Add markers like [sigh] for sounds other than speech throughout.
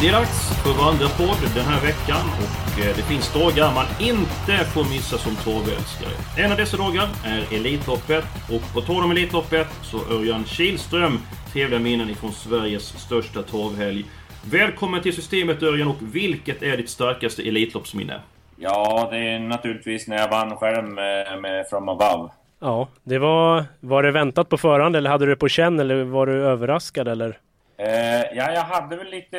Det är dags för Vandrarpodd den här veckan och eh, det finns dagar man inte får missa som torvälskare. En av dessa dagar är Elitloppet och på tal om Elitloppet så Örjan Kihlström trevliga minnen ifrån Sveriges största torvhelg. Välkommen till Systemet Örjan och vilket är ditt starkaste Elitloppsminne? Ja, det är naturligtvis när jag vann själv med, med From Above. Ja, det var... Var det väntat på förhand eller hade du det på känn eller var du överraskad eller? Eh, ja, jag hade väl lite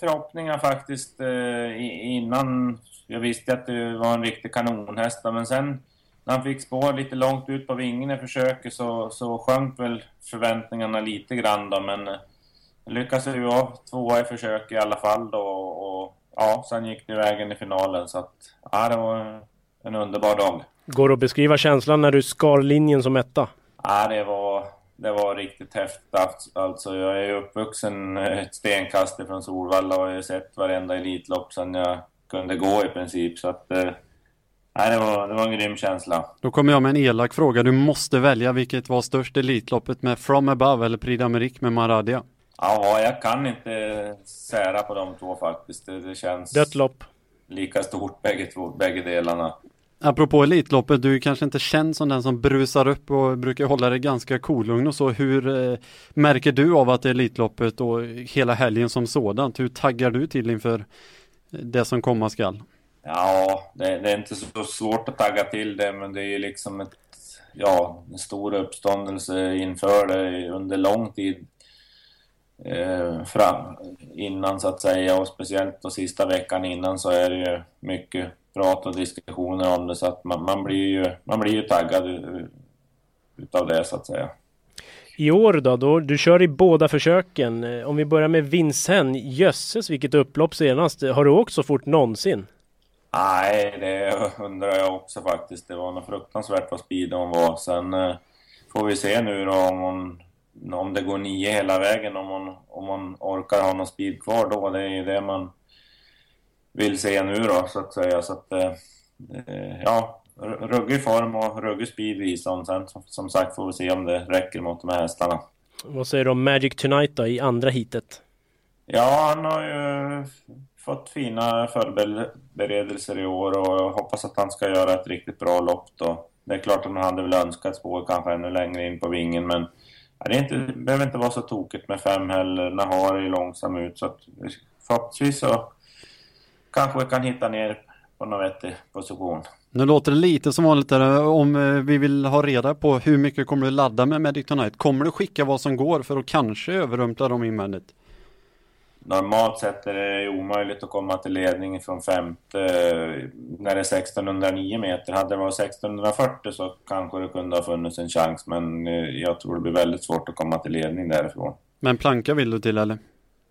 förhoppningar faktiskt eh, innan jag visste att det var en riktig kanonhäst. Men sen när han fick spår lite långt ut på vingen i försöket så, så sjönk väl förväntningarna lite grann då. Men eh, lyckades ju vara tvåa i försök i alla fall då. Och, ja, sen gick det vägen i finalen. Så att, ja, det var en underbar dag. Går det att beskriva känslan när du skar linjen som etta? Ja, det var det var riktigt häftigt. Alltså, jag är uppvuxen ett stenkast från Solvalla och har sett varenda Elitlopp sedan jag kunde gå i princip. Så att, eh, nej, det, var, det var en grym känsla. Då kommer jag med en elak fråga. Du måste välja vilket var störst Elitloppet med From Above eller Prix d'Amérique med Maradia? Ja, jag kan inte sära på de två faktiskt. Det, det känns... Dött lopp. Lika stort bägge, två, bägge delarna. Apropå Elitloppet, du är kanske inte känd som den som brusar upp och brukar hålla dig ganska kolugn och så. Hur eh, märker du av att det är Elitloppet och hela helgen som sådant? Hur taggar du till inför det som komma skall? Ja, det, det, är inte så svårt att tagga till det, men det är ju liksom ett, ja, en stor uppståndelse inför det under lång tid eh, fram, innan så att säga och speciellt då sista veckan innan så är det ju mycket prat och diskussioner om det så att man, man, blir, ju, man blir ju taggad utav det så att säga. I år då, då, du kör i båda försöken. Om vi börjar med Vincennes, jösses vilket upplopp senast. Har du åkt så fort någonsin? Nej, det undrar jag också faktiskt. Det var något fruktansvärt vad speed hon var. Sen eh, får vi se nu då om, hon, om det går nio hela vägen, om hon, om hon orkar ha någon speed kvar då. Det är ju det man vill se nu då, så att säga. Så att, eh, ja, ruggig form och ruggig speed visar hon. Sen som, sagt får vi se om det räcker mot de här hästarna. Vad säger du om Magic Tonight då, i andra hitet? Ja, han har ju fått fina förberedelser i år och jag hoppas att han ska göra ett riktigt bra lopp då. Det är klart att man hade väl önskat spår kanske ännu längre in på vingen men det, är inte, det behöver inte vara så tokigt med fem heller. Nahar är långsam ut så att förhoppningsvis så kanske kan hitta ner på någon vettig position. Nu låter det lite som vanligt där, om eh, vi vill ha reda på hur mycket kommer du ladda med Medic Tonight? Kommer du skicka vad som går för att kanske överrumpla dem invändigt? Normalt sett är det omöjligt att komma till ledning från femte när det är 1609 meter. Hade det varit 1640 så kanske det kunde ha funnits en chans men eh, jag tror det blir väldigt svårt att komma till ledning därifrån. Men planka vill du till eller?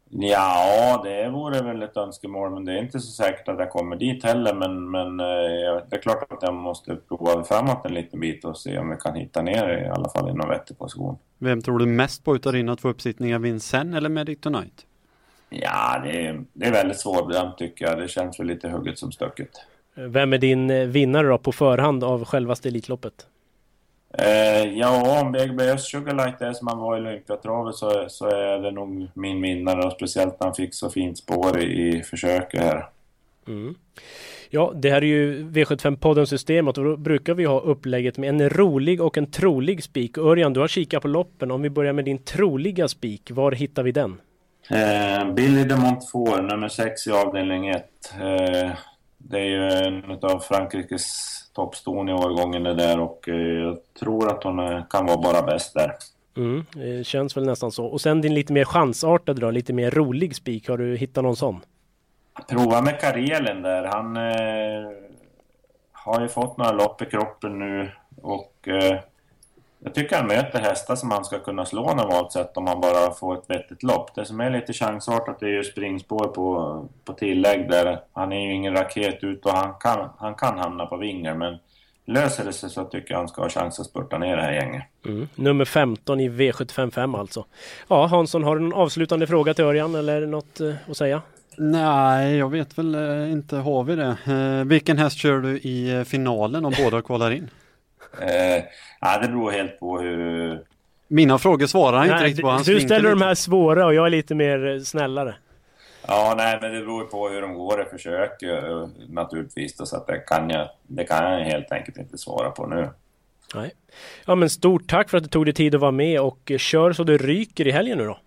Ja, det vore väl ett önskemål, men det är inte så säkert att jag kommer dit heller. Men, men eh, det är klart att jag måste prova framåt en liten bit och se om vi kan hitta ner i alla fall i någon vettig position. Vem tror du mest på utav dina två uppsittningar, Vincennes eller Medic Tonight? Ja, det är, det är väldigt svårbedömt tycker jag. Det känns väl lite hugget som stucket. Vem är din eh, vinnare då på förhand av självaste Elitloppet? Eh, ja, om BGBS Sugarlight är som han var i Olympiatravet så, så är det nog min vinnare och speciellt när han fick så fint spår i, i försöket här. Mm. Ja, det här är ju V75-podden Systemet och då brukar vi ha upplägget med en rolig och en trolig spik. Örjan, du har kikat på loppen. Om vi börjar med din troliga spik, var hittar vi den? Eh, Billy de Montfort, nummer 6 i avdelning 1. Eh, det är ju en av Frankrikes toppston i årgången det där och eh, jag tror att hon kan vara bara bäst där. Mm, det känns väl nästan så. Och sen din lite mer chansartade då, lite mer rolig spik. Har du hittat någon sån? Prova med Karelen där. Han eh, har ju fått några lopp i kroppen nu och eh, jag tycker han möter hästar som han ska kunna slå normalt sett om han bara får ett vettigt lopp. Det som är lite chansartat är ju springspår på, på tillägg där. Han är ju ingen raket ut och han kan, han kan hamna på vingar men löser det sig så tycker jag han ska ha chans att spurta ner det här gänget. Mm. Nummer 15 i V755 alltså. Ja Hansson, har du någon avslutande fråga till Örjan eller något eh, att säga? Nej, jag vet väl eh, inte. Har vi det? Eh, vilken häst kör du i finalen om båda kvalar in? Eh, ja, det beror helt på hur... Mina frågor svarar han inte riktigt på. Han du ställer de här svåra och jag är lite mer eh, snällare. Ja, nej, men det beror på hur de går i försök eh, naturligtvis. Då, så att det kan, jag, det kan jag helt enkelt inte svara på nu. Nej. Ja men stort tack för att du tog dig tid att vara med och eh, kör så det ryker i helgen nu då.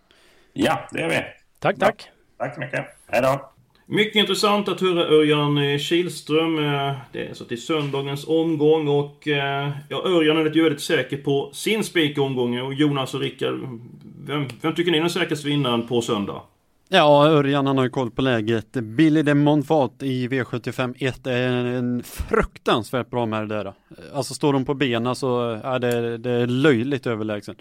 Ja, det gör vi. Tack, tack. Tack så mycket. Hej då. Mycket intressant att höra Örjan eh, Kihlström. Eh, det är så till söndagens omgång och eh, ja, Örjan är ju väldigt säker på sin spikomgång och Jonas och Rickard. Vem, vem tycker ni är den säkraste vinnaren på söndag? Ja, Örjan han har ju koll på läget. Billy de Montfort i V75 1 är en fruktansvärt bra med det där. Alltså står de på benen så är det, det är löjligt överlägsen.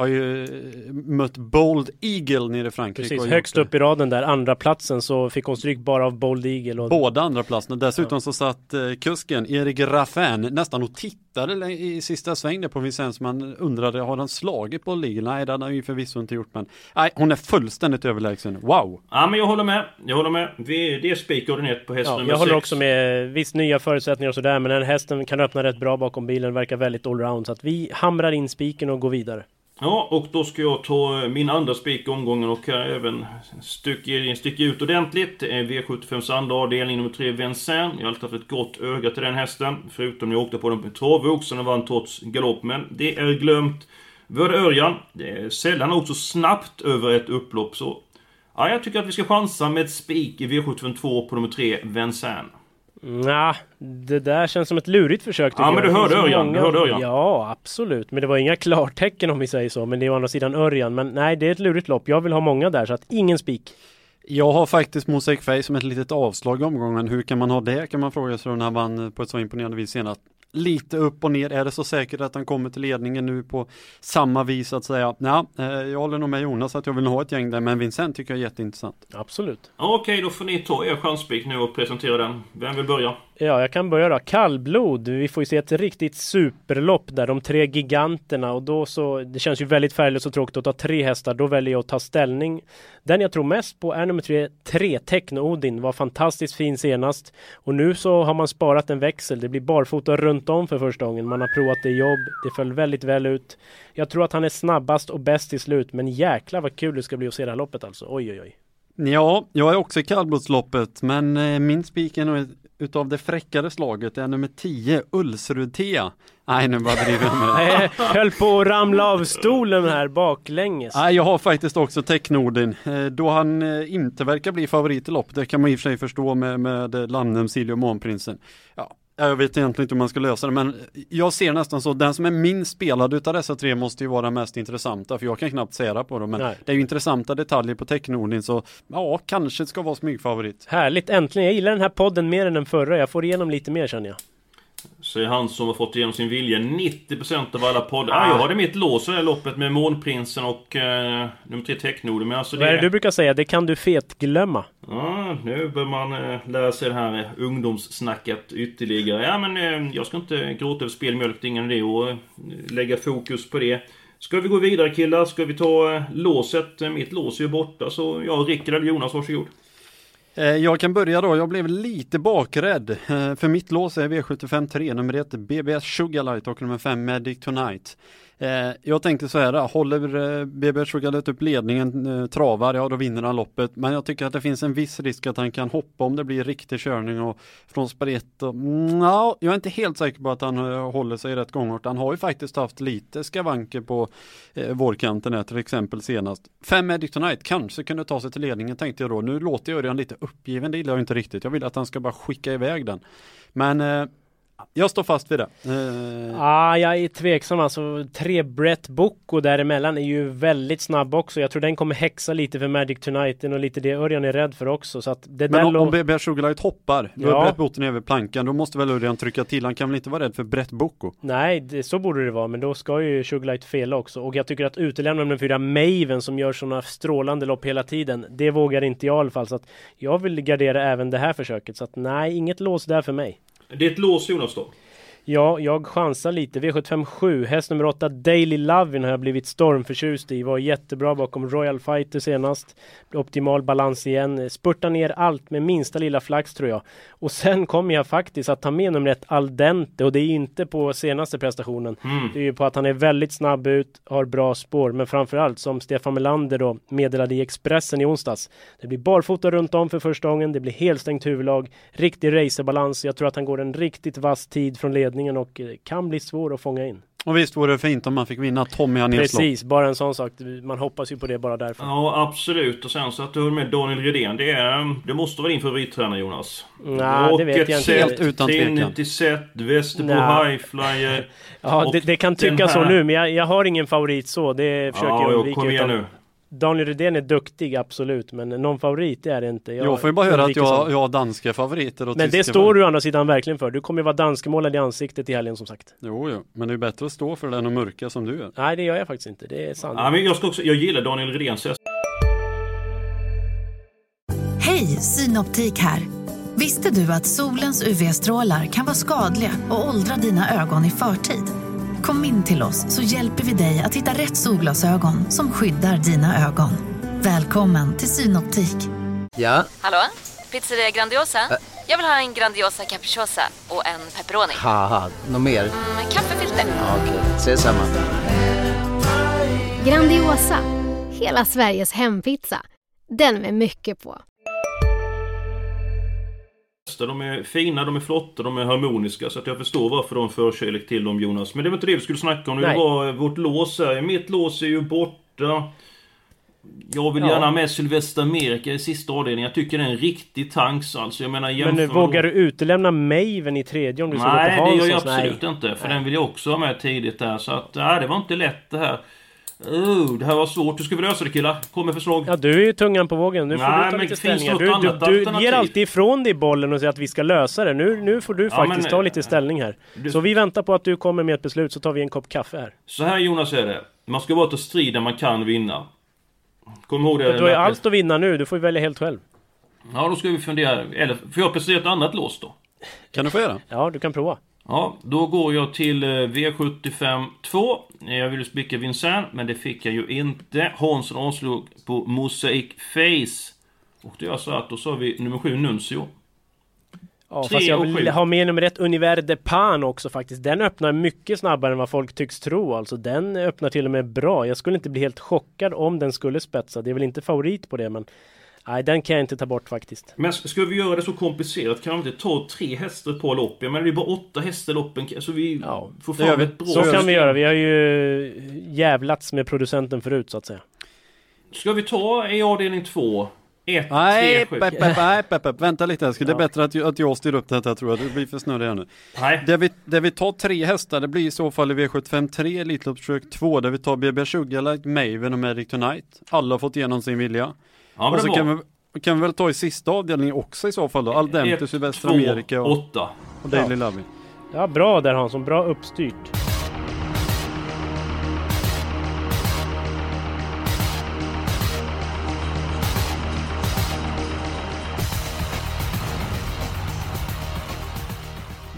Har ju eh, mött Bold Eagle nere i Frankrike. Precis, högst upp i raden där, andra platsen så fick hon stryk bara av Bold Eagle. Och... Båda andra platserna. Dessutom så satt eh, kusken Erik Raffin nästan och tittade i sista sväng där på Vincennes. Man undrade, har han slagit Bold Eagle? Nej, det hade han ju förvisso inte gjort. Men nej, hon är fullständigt överlägsen. Wow! Ja, men jag håller med. Jag håller med. Vi, det är spik ordinärt på häst Ja, nummer jag håller sex. också med. Visst nya förutsättningar och sådär men den hästen kan öppna rätt bra bakom bilen. Verkar väldigt allround. Så att vi hamrar in spiken och går vidare. Ja, och då ska jag ta eh, min andra spik i omgången och här även sticka, ut ordentligt. Det är V75s andra avdelning, nummer 3, Vincennes. Jag har alltid haft ett gott öga till den hästen. Förutom när jag åkte på den på travboxen och vann trots galopp. Men det är glömt. Vi hörde Örjan. Det är sällan också snabbt över ett upplopp. Så ja, jag tycker att vi ska chansa med ett spik i V752 på nummer 3, Vincennes. Nja, det där känns som ett lurigt försök Ja, men jag. du Det hörde Örjan, många- du hörde Örjan. Ja, absolut. Men det var inga klartecken om vi säger så. Men det är å andra sidan Örjan. Men nej, det är ett lurigt lopp. Jag vill ha många där, så att ingen spik. Jag har faktiskt Mosaic Face som ett litet avslag i omgången. Hur kan man ha det kan man fråga sig när han vann på ett så imponerande vis senast. Lite upp och ner. Är det så säkert att han kommer till ledningen nu på samma vis att säga? Ja, eh, jag håller nog med Jonas att jag vill ha ett gäng där, men Vincent tycker jag är jätteintressant. Absolut. Okej, då får ni ta er chansspik nu och presentera den. Vem vill börja? Ja, jag kan börja då. Kallblod. Vi får ju se ett riktigt superlopp där. De tre giganterna och då så. Det känns ju väldigt färglöst och tråkigt att ta tre hästar. Då väljer jag att ta ställning. Den jag tror mest på är nummer tre, tre Techno-Odin. Var fantastiskt fin senast. Och nu så har man sparat en växel. Det blir barfota runt om för första gången. Man har provat det i jobb. Det föll väldigt väl ut. Jag tror att han är snabbast och bäst till slut. Men jäklar vad kul det ska bli att se det här loppet alltså. Oj, oj, oj. Ja, jag är också i kallblodsloppet, men eh, min spik är nog utav det fräckare slaget är nummer 10, Ulsrud Tea. Nej, nu bara driver jag med det. Höll på att ramla av stolen här baklänges. Nej, jag har faktiskt också Technordin. Eh, Då han eh, inte verkar bli favorit i loppet, det kan man i och för sig förstå med, med eh, Lannem, Silja och Månprinsen. Ja, jag vet egentligen inte hur man ska lösa det, men jag ser nästan så, den som är minst spelad utav dessa tre måste ju vara den mest intressanta, för jag kan knappt säga på dem, men Nej. det är ju intressanta detaljer på Technordin, så ja, kanske ska vara smygfavorit. Härligt, äntligen. Jag gillar den här podden mer än den förra. Jag får igenom lite mer känner jag. Säger han som har fått igenom sin vilja 90% av alla poddar. Ah, jag hade mitt lås i det här loppet med Månprinsen och eh, nummer 3 Technord. Men alltså Vad är det det... du brukar säga? Det kan du fetglömma. Ja, nu bör man eh, lära sig det här eh, ungdomssnacket ytterligare. Ja, men eh, jag ska inte gråta över spelmjölk. Det är ingen idé att lägga fokus på det. Ska vi gå vidare killar? Ska vi ta eh, låset? Eh, Mitt lås är ju borta, så ja, Rickard eller Jonas, varsågod. Eh, jag kan börja då, jag blev lite bakrädd. Eh, för mitt lås är V75 3, nummer 1 BBS Sugarlight och nummer 5 Medic Tonight. Eh, jag tänkte så här, håller eh, BB Sugarlet upp ledningen, eh, travar, ja då vinner han loppet. Men jag tycker att det finns en viss risk att han kan hoppa om det blir riktig körning och från sprätt. Och, mm, ja, jag är inte helt säker på att han håller sig rätt gångart. Han har ju faktiskt haft lite skavanker på eh, vårkanten här till exempel senast. Fem Edict Tonight kanske kunde ta sig till ledningen tänkte jag då. Nu låter jag Örjan lite uppgiven, det gillar jag inte riktigt. Jag vill att han ska bara skicka iväg den. Men eh, jag står fast vid det. Eh, Ah, jag är tveksam alltså. Tre Brett Bocco däremellan är ju väldigt snabb också. Jag tror den kommer häxa lite för Magic Tonight och lite det Örjan är rädd för också. Så att det men om, om BB Sugarlight hoppar, då Ja. är Brett Botten över plankan, då måste väl Örjan trycka till. Han kan väl inte vara rädd för Brett Bocco? Nej, det, så borde det vara, men då ska ju Sugarlight fela också. Och jag tycker att utelämna nummer fyra Maven som gör sådana strålande lopp hela tiden, det vågar inte jag i alla fall. Så att jag vill gardera även det här försöket. Så att nej, inget lås där för mig. Det är ett lås Jonas då? Ja, jag chansar lite. V75 7, häst nummer 8, Daily Lovin har jag blivit stormförtjust i. Var jättebra bakom Royal Fighter senast. Optimal balans igen. Spurtar ner allt med minsta lilla flax tror jag. Och sen kommer jag faktiskt att ta med nummer ett Al Dente och det är inte på senaste prestationen. Det är ju på att han är väldigt snabb ut, har bra spår, men framförallt som Stefan Melander då meddelade i Expressen i onsdags. Det blir barfota runt om för första gången, det blir helstängt huvudlag, riktig racerbalans. Jag tror att han går en riktigt vass tid från ledningen och eh, kan bli svår att fånga in. Och visst vore det fint om man fick vinna Tommy lopp. Precis, bara en sån sak. Man hoppas ju på det bara därför. Ja, absolut. Och sen så att du med Daniel Redén. Det, är, det måste vara din favorittränare Jonas. Nej, det vet jag inte. Helt utan tvekan. Trinity Set, Västerbro Nej. Highflyer. [laughs] Ja, det, det kan tyckas så nu, men jag, jag har ingen favorit så. Det försöker Ja, jag undvika. kom igen utan nu. Daniel Rydén är duktig, absolut, men någon favorit det är det inte. Jag, får ju bara höra att jag, jag har danska favoriter och Men det står du å andra sidan verkligen för. Du kommer ju vara danskemålad i ansiktet i helgen som sagt. Jo, jo, men det är bättre att stå för den och mörka som du är. Nej, det gör jag faktiskt inte. Det är sant. Ja, men jag, ska också, jag gillar Daniel Redéns häst. Hej, Synoptik här. Visste du att solens UV-strålar kan vara skadliga och åldra dina ögon i förtid? Kom in till oss så hjälper vi dig att hitta rätt solglasögon som skyddar dina ögon. Välkommen till Synoptik. Ja, Hallå? Pizzeria Grandiosa? Jag vill ha en Grandiosa capriciosa och en pepperoni. något mer? Med kaffefilter. Ja, Okej, ses samma. Grandiosa, hela Sveriges hempizza. Den med mycket på. De är fina, de är flotta, de är harmoniska. Så att jag förstår varför de förkärlek till dem Jonas. Men det var inte det vi skulle snacka om nu. Det Nej. var vårt lås här. Mitt lås är ju borta. Jag vill Ja. gärna med Sylvester Amerika i sista avdelningen. Jag tycker det är en riktig tanks alltså. Jag menar Men jämför nu, med- vågar du utelämna Maven i tredje om du ska gå Nej, på det gör jag absolut inte. För den vill jag också ha med tidigt där. Så att, nej, det var inte lätt det här. Oh, det här var svårt. Hur ska vi lösa det killar? Kom med förslag. Ja, du är ju tungan på vågen. Nu får Nej, du ta men lite ställningar. något Du, du, annat du ger alltid ifrån dig bollen och säger att vi ska lösa det. Nu, nu får du Ja, faktiskt men- ta lite ställning här. Du- Så vi väntar på att du kommer med ett beslut så tar vi en kopp kaffe här. Så här Jonas är det. Man ska bara ta strid där man kan vinna. Kom ihåg det. Du har ju allt att vinna nu. Du får ju välja helt själv. Ja, då ska vi fundera. Eller, får jag presentera ett annat lås då? Kan du få göra? Ja, du kan prova. Ja, då går jag till eh, V75 2. Jag ville spika Vincent, men det fick jag ju inte. Hansson avslog på Mosaic Face. Och det är så att då sa vi nummer 7 Nuncio. Ja, fast jag vill ha med nummer ett Univers de Pan också faktiskt. Den öppnar mycket snabbare än vad folk tycks tro. Alltså den öppnar till och med bra. Jag skulle inte bli helt chockad om den skulle spetsa. Det är väl inte favorit på det men Nej, den kan jag inte ta bort faktiskt. Men ska vi göra det så komplicerat kan vi inte ta tre hästar ett par lopp? Jag menar det är bara åtta hästar loppen. Så vi får Det gör fram vi. ett bra Så kan vi göra. Vi har ju jävlats med producenten förut så att säga. Ska vi ta i avdelning 2? 1, Nej, 3, 7. pepp, pepp, nej, pepp, pepp. vänta lite älskling. Det är Ja. bättre att, jag- att jag styr upp detta tror jag. Det blir för snurrigt här nu. Nej. Där vi, där vi tar tre hästar, det blir i så fall i V75 3, Elitloppsförsök 2, där vi tar BB Sugarlight, Maven och Magic Tonight. Alla har fått igenom sin vilja. Ja, men och så kan vi, kan vi väl ta i sista avdelningen också i så fall då. Aldente, två, Amerika och, åtta. och Daily Ja. Loving. Ja, bra där Hansson. Bra uppstyrt.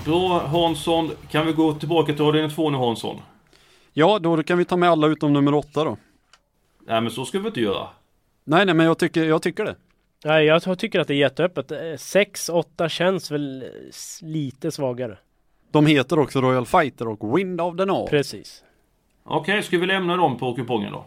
Då Hansson, kan vi gå tillbaka till avdelning 2 nu Hansson? Ja, då kan vi ta med alla utom nummer åtta då. Nej men så ska vi inte göra. Nej, nej, men jag tycker, jag tycker det. Nej, jag tycker att det är jätteöppet. 6-8 känns väl eh, lite svagare. De heter också Royal Fighter och Wind of the North. Precis. Okej, ska vi lämna dem på kupongen då?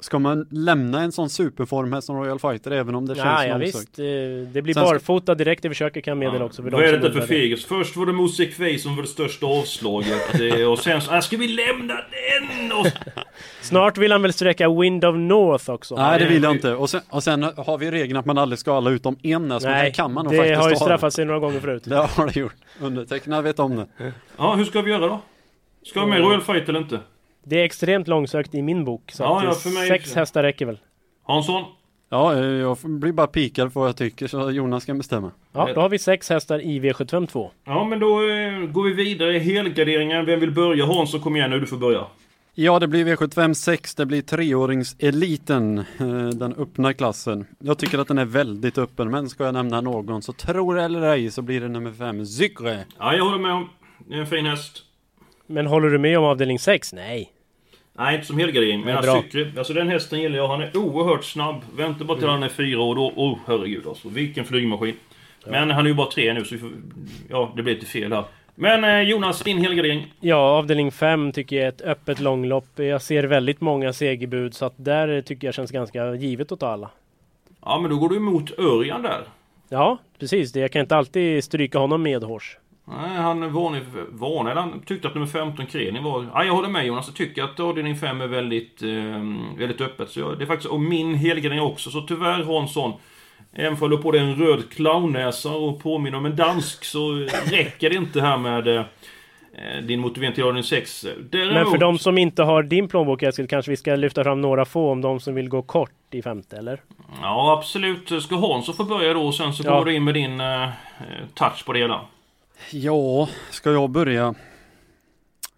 Ska man lämna en sån superform här som Royal Fighter även om det känns Ja, ja visst. eh, Det blir Sen barfota direkt i försöket kan jag meddela också. För Vad är detta för det. fegis? Först var det Mosek Fej som var det största avslaget. Det- [laughs] Och sen så, ah, ska vi lämna den? Och... [laughs] Snart vill han väl sträcka Wind of North också? Nej det vill jag inte. Och sen, och sen har vi regeln att man aldrig ska alla utom en så Nej, här kan man nog det faktiskt har ju straffat sig några gånger förut. [laughs] Det har det gjort. Undertecknad vet om det. Ja, hur ska vi göra då? Ska vi med Royal Fight eller inte? Det är extremt långsökt i min bok. Så Ja, ja, för mig- sex hästar räcker väl. Hansson? Ja, eh, jag blir bara pikad på vad jag tycker så Jonas kan bestämma. Ja, då har vi sex hästar i V75 2. Ja, men då eh, går vi vidare i helgarderingen. Vem vill börja? Hansson, kom igen nu, du får börja. Ja, det blir V75 6. Det blir treåringseliten, eh, den öppna klassen. Jag tycker att den är väldigt öppen, men ska jag nämna någon så tror eller ej så blir det nummer 5, Zykre. Ja, jag håller med om. Det är en fin häst. Men håller du med om avdelning 6? Nej. Nej, inte som helgardering. Men Ja, jag bra. cyklar. Alltså den hästen gillar jag. Han är oerhört snabb. Vänta bara till Mm. han är fyra år. Då, oh herregud alltså. Vilken flygmaskin. Men han är ju bara tre nu så vi får, Ja, det blir lite fel här. Men eh, Jonas, din helgardering. Ja, avdelning 5 tycker jag är ett öppet långlopp. Jag ser väldigt många segerbud så att där tycker jag känns ganska givet att ta alla. Ja, men då går du emot Örjan där. Ja, precis. Jag kan inte alltid stryka honom medhårs. Nej, han varnade, varnade, han tyckte att nummer 15 Kreni var... Ja, jag håller med Jonas, jag tycker att avdelning 5 är väldigt, eh, väldigt öppet. Så jag, det är faktiskt, och min helgardering också, så tyvärr Hansson Även om jag på dig en röd clownnäsa och påminner om en dansk så räcker det inte här med eh, din motivering till avdelning 6. Däremot, Men för de som inte har din plånbok Eskil, kanske vi ska lyfta fram några få om de som vill gå kort i femte, eller? Ja, absolut. Ska Hansson få börja då och sen så Ja. går du in med din eh, touch på det hela. Ja, ska jag börja?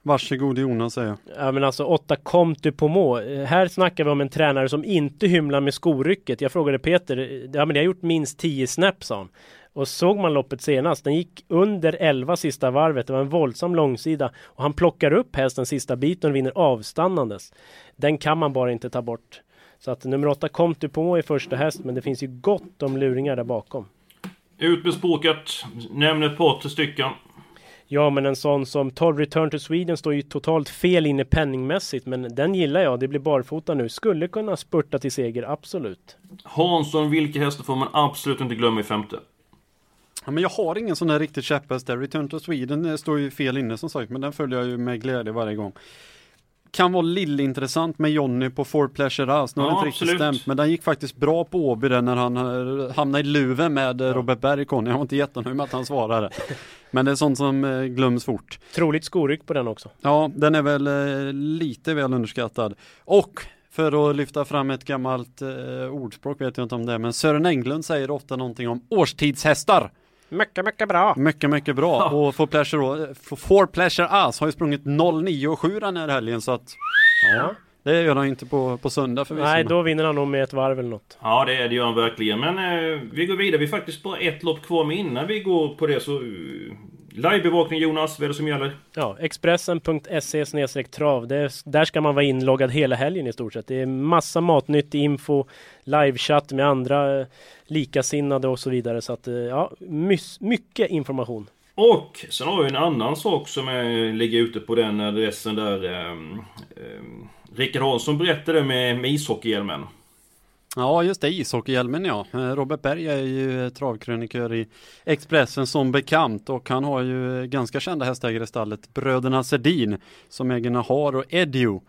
Varsågod Jonas säger jag. Ja men alltså åtta Comte du på må. Här snackar vi om en tränare som inte hymlar med skorycket. Jag frågade Peter, ja men jag har gjort minst 10 snaps sa han. Och såg man loppet senast, den gick under 11 sista varvet. Det var en våldsam långsida. Och han plockar upp hästen sista biten och vinner avstannandes. Den kan man bara inte ta bort. Så att nummer 8 Comte du på må första häst, men det finns ju gott om luringar där bakom. Ut med språket. Nämn ett par tre stycken. Ja, men en sån som 12 Return to Sweden står ju totalt fel inne penningmässigt, men den gillar jag. Det blir barfota nu. Skulle kunna spurta till seger, absolut. Hansson, vilka hästar får man absolut inte glömma i femte? Ja, men jag har ingen sån där riktigt käpphäst där. Return to Sweden eh, står ju fel inne som sagt, men den följer jag ju med glädje varje gång. Kan vara lillintressant med Jonny på For Pleasure House. Nu har Ja, det inte riktigt absolut. stämt, men den gick faktiskt bra på Åby där när han eh, hamnade i luven med eh, Robert Berg Conny. Jag var inte jättenöjd med att han svarade. [laughs] Men det är sånt som eh, glöms fort. Troligt skoryck på den också. Ja, den är väl lite väl underskattad. Och för att lyfta fram ett gammalt eh, ordspråk vet jag inte om det är, men Sören Englund säger ofta någonting om årstidshästar. Mycket, mycket bra. Mycket, mycket bra. Och For Pleasure, for, pleasure Us har ju sprungit 09 och 7 den här helgen så att ja, det gör han inte på, på söndag förvisso. Nej, då vinner han nog med ett varv eller något. Ja, det, det gör han verkligen. Men eh, vi går vidare. Vi har faktiskt bara ett lopp kvar, men innan vi går på det så... Uh, Livebevakning Jonas, vad är det som gäller? Ja, Expressen.se trav. Där ska man vara inloggad hela helgen i stort sett. Det är massa matnyttig info, livechatt med andra eh, likasinnade och så vidare. Så att eh, ja, mycket information. Och sen har vi en annan sak som är, ligger ute på den adressen där. Um, um, Rickard Hansson berättade med, med ishockeyhjälmen. Ja, just det, ishockeyhjälmen ja. Eh, Robert Berg är ju eh, travkrönikör i Expressen som bekant och han har ju eh, ganska kända hästägare i stallet, bröderna Sedin, som äger Nahar och Edio.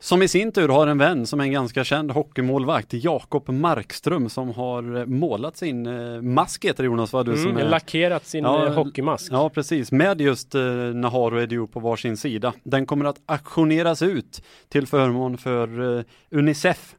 Som i sin tur har en vän som är en ganska känd hockeymålvakt, Jakob Markström, som har målat sin mask heter det Jonas, vad du som Mm, är... lackerat sin eh, hockeymask. Ja, precis. Med just eh, Nahar och Edio på varsin sida. Den kommer att auktioneras ut till förmån för eh, Unicef.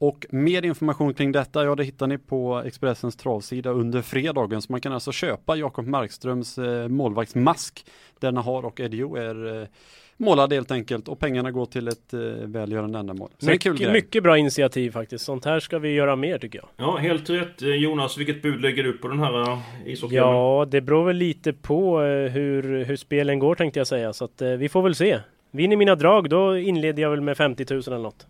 Och mer information kring detta, ja det hittar ni på Expressens travsida under fredagen. Så man kan alltså köpa Jakob Markströms eh, målvaktsmask där Nahar och Edio är eh, målade helt enkelt och pengarna går till ett eh, välgörande ändamål. Så det är en kul Mycket, grej. mycket bra initiativ faktiskt. Sånt här ska vi göra mer tycker jag. Ja, helt rätt. Eh, Jonas, vilket bud lägger du på den här uh, ishockeyhjälmen? Ja, det beror väl lite på eh, hur, hur spelen går tänkte jag säga. Så att eh, vi får väl se. Vinner mina drag, då inleder jag väl med 50 000 eller något.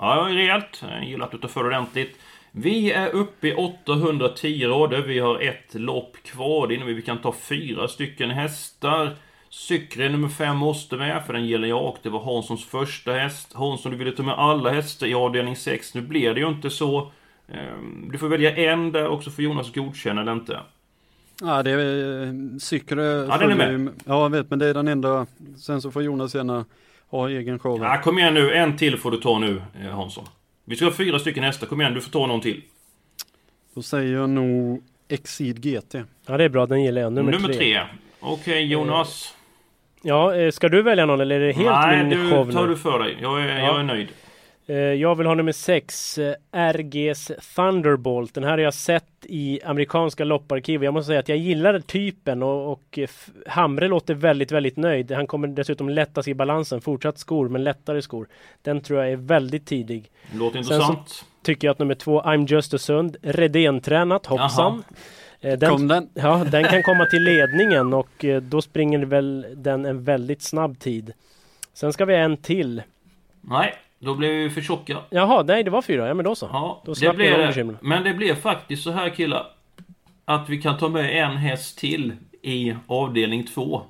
Ja, rejält. Jag gillar att du tar för ordentligt. Vi är uppe i 810 rader. Vi har ett lopp kvar. Det innebär vi kan ta fyra stycken hästar. Cykre nummer 5 måste med, för den gillar jag och det var Hanssons första häst. Hansson, du ville ta med alla hästar i avdelning 6. Nu blev det ju inte så. Ehm, Du får välja en där också för Jonas godkänna eller inte. Ja det är eh, Cykre. Ja, den är med. Ja jag vet men det är den enda. Sen så får Jonas gärna ha egen show. Ja, kom igen nu. En till får du ta nu, eh, Hansson. Vi ska ha fyra stycken hästar. Kom igen, du får ta någon till. Då säger jag nog Exceed GT. Ja det är bra, den gillar jag. Nummer, Nummer tre. tre. Okej, Jonas. Ja, eh, ska du välja någon eller är det helt Nej, min du show tar nu? du för dig. Jag är, Ja. jag är nöjd. Eh, Jag vill ha nummer 6, RGs Thunderbolt. Den här har jag sett i amerikanska lopparkiv. Jag måste säga att jag gillar typen och, och eh, Hamre låter väldigt, väldigt nöjd. Han kommer dessutom lättas i balansen. Fortsatt skor, men lättare skor. Den tror jag är väldigt tidig. Låter Sen intressant. så tycker jag att nummer två, I'm Just a Sund, Redén-tränat, hoppsan. Eh, Kom den? Ja, den kan komma till ledningen och eh, då springer väl den en väldigt snabb tid. Sen ska vi ha en till. Nej, då blev vi för tjocka. Jaha, nej det var fyra. Ja men då så. Ja, då det blev de det. Men det blev faktiskt så här killar. Att vi kan ta med en häst till i avdelning 2.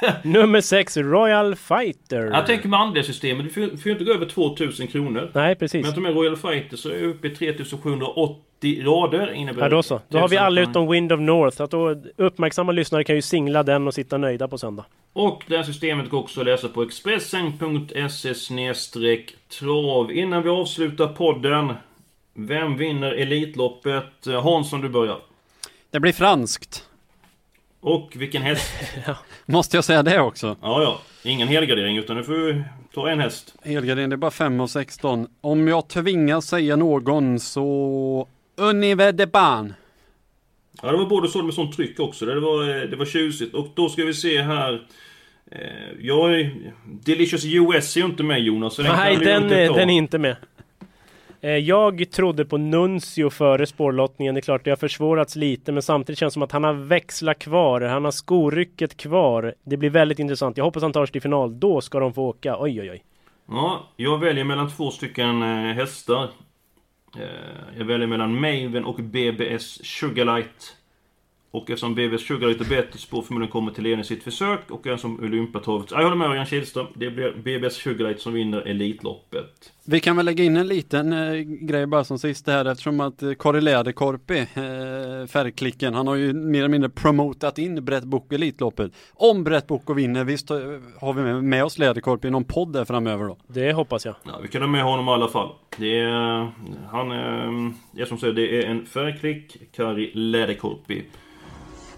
[laughs] Nummer 6, Royal Fighter. Jag tänker med andelssystemet, du får, får ju inte gå över 2000 kronor. Nej, precis. Men jag tar med Royal Fighter så är jag uppe i 3780 rader. Innebär Ja då så. Då har vi alla utom Wind of North. Att då uppmärksamma lyssnare kan ju singla den och sitta nöjda på söndag. Och det här systemet går också att läsa på Expressen.se trav. Innan vi avslutar podden. Vem vinner Elitloppet? Hansson, du börjar. Det blir franskt. Och vilken häst? [laughs] Måste jag säga det också? Ja, ja. Ingen helgardering utan du får ta en häst. Helgardin, det är bara 5 och 16. Om jag tvingas säga någon så Univer de Ban. Ja, det var både så med sånt tryck också. Det var, eh, det var tjusigt. Och då ska vi se här. Eh, Jag är... Delicious US är ju inte med Jonas. Så den Nej, den, inte är- den är inte med. Eh, jag trodde på Nuncio före spårlottningen. Det är klart det har försvårats lite men samtidigt känns det som att han har växlat kvar. Han har skorycket kvar. Det blir väldigt intressant. Jag hoppas han tar sig till final. Då ska de få åka. Oj oj oj. Ja, jag väljer mellan två stycken eh, hästar. Eh, jag väljer mellan Maven och BBS Sugarlight. Och eftersom BBS Sugarlight är bättre spår förmodligen kommer till ledning i sitt försök och en som Olympiatorvet. Jag håller med Örjan Kihlström. Det blir BBS Sugarlight som vinner Elitloppet. Vi kan väl lägga in en liten eh, grej bara som sist här eftersom att eh, Kari Läderkorpi, eh, färgklicken, han har ju mer eller mindre promotat in Brett Boko Elitloppet. Om Brett Boko vinner, visst eh, har vi med, med oss Läderkorpi i någon podd där framöver då? Det hoppas jag. Ja, vi kan ha med honom i alla fall. Det är... Han är... Jag som säger, det är en färgklick. Kari Läderkorpi.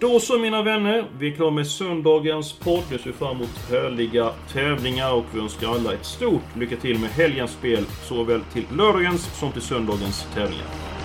Då så mina vänner, vi är klara med söndagens podd. Vi ser fram emot härliga tävlingar och vi önskar alla ett stort lycka till med helgens spel. Såväl till lördagens som till söndagens tävlingar.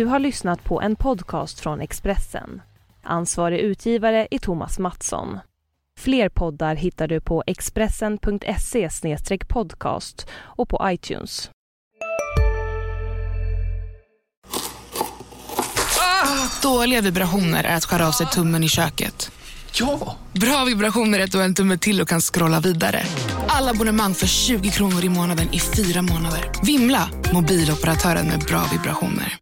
Du har lyssnat på en podcast från Expressen. Ansvarig utgivare är Thomas Mattsson. Fler poddar hittar du på expressen.se podcast och på iTunes. Dåliga vibrationer är att skära av sig tummen i köket. Ja! Bra vibrationer är att du har en tumme till och kan scrolla vidare. Alla abonnemang för 20 kronor i månaden i fyra månader. Vimla! Mobiloperatören med bra vibrationer.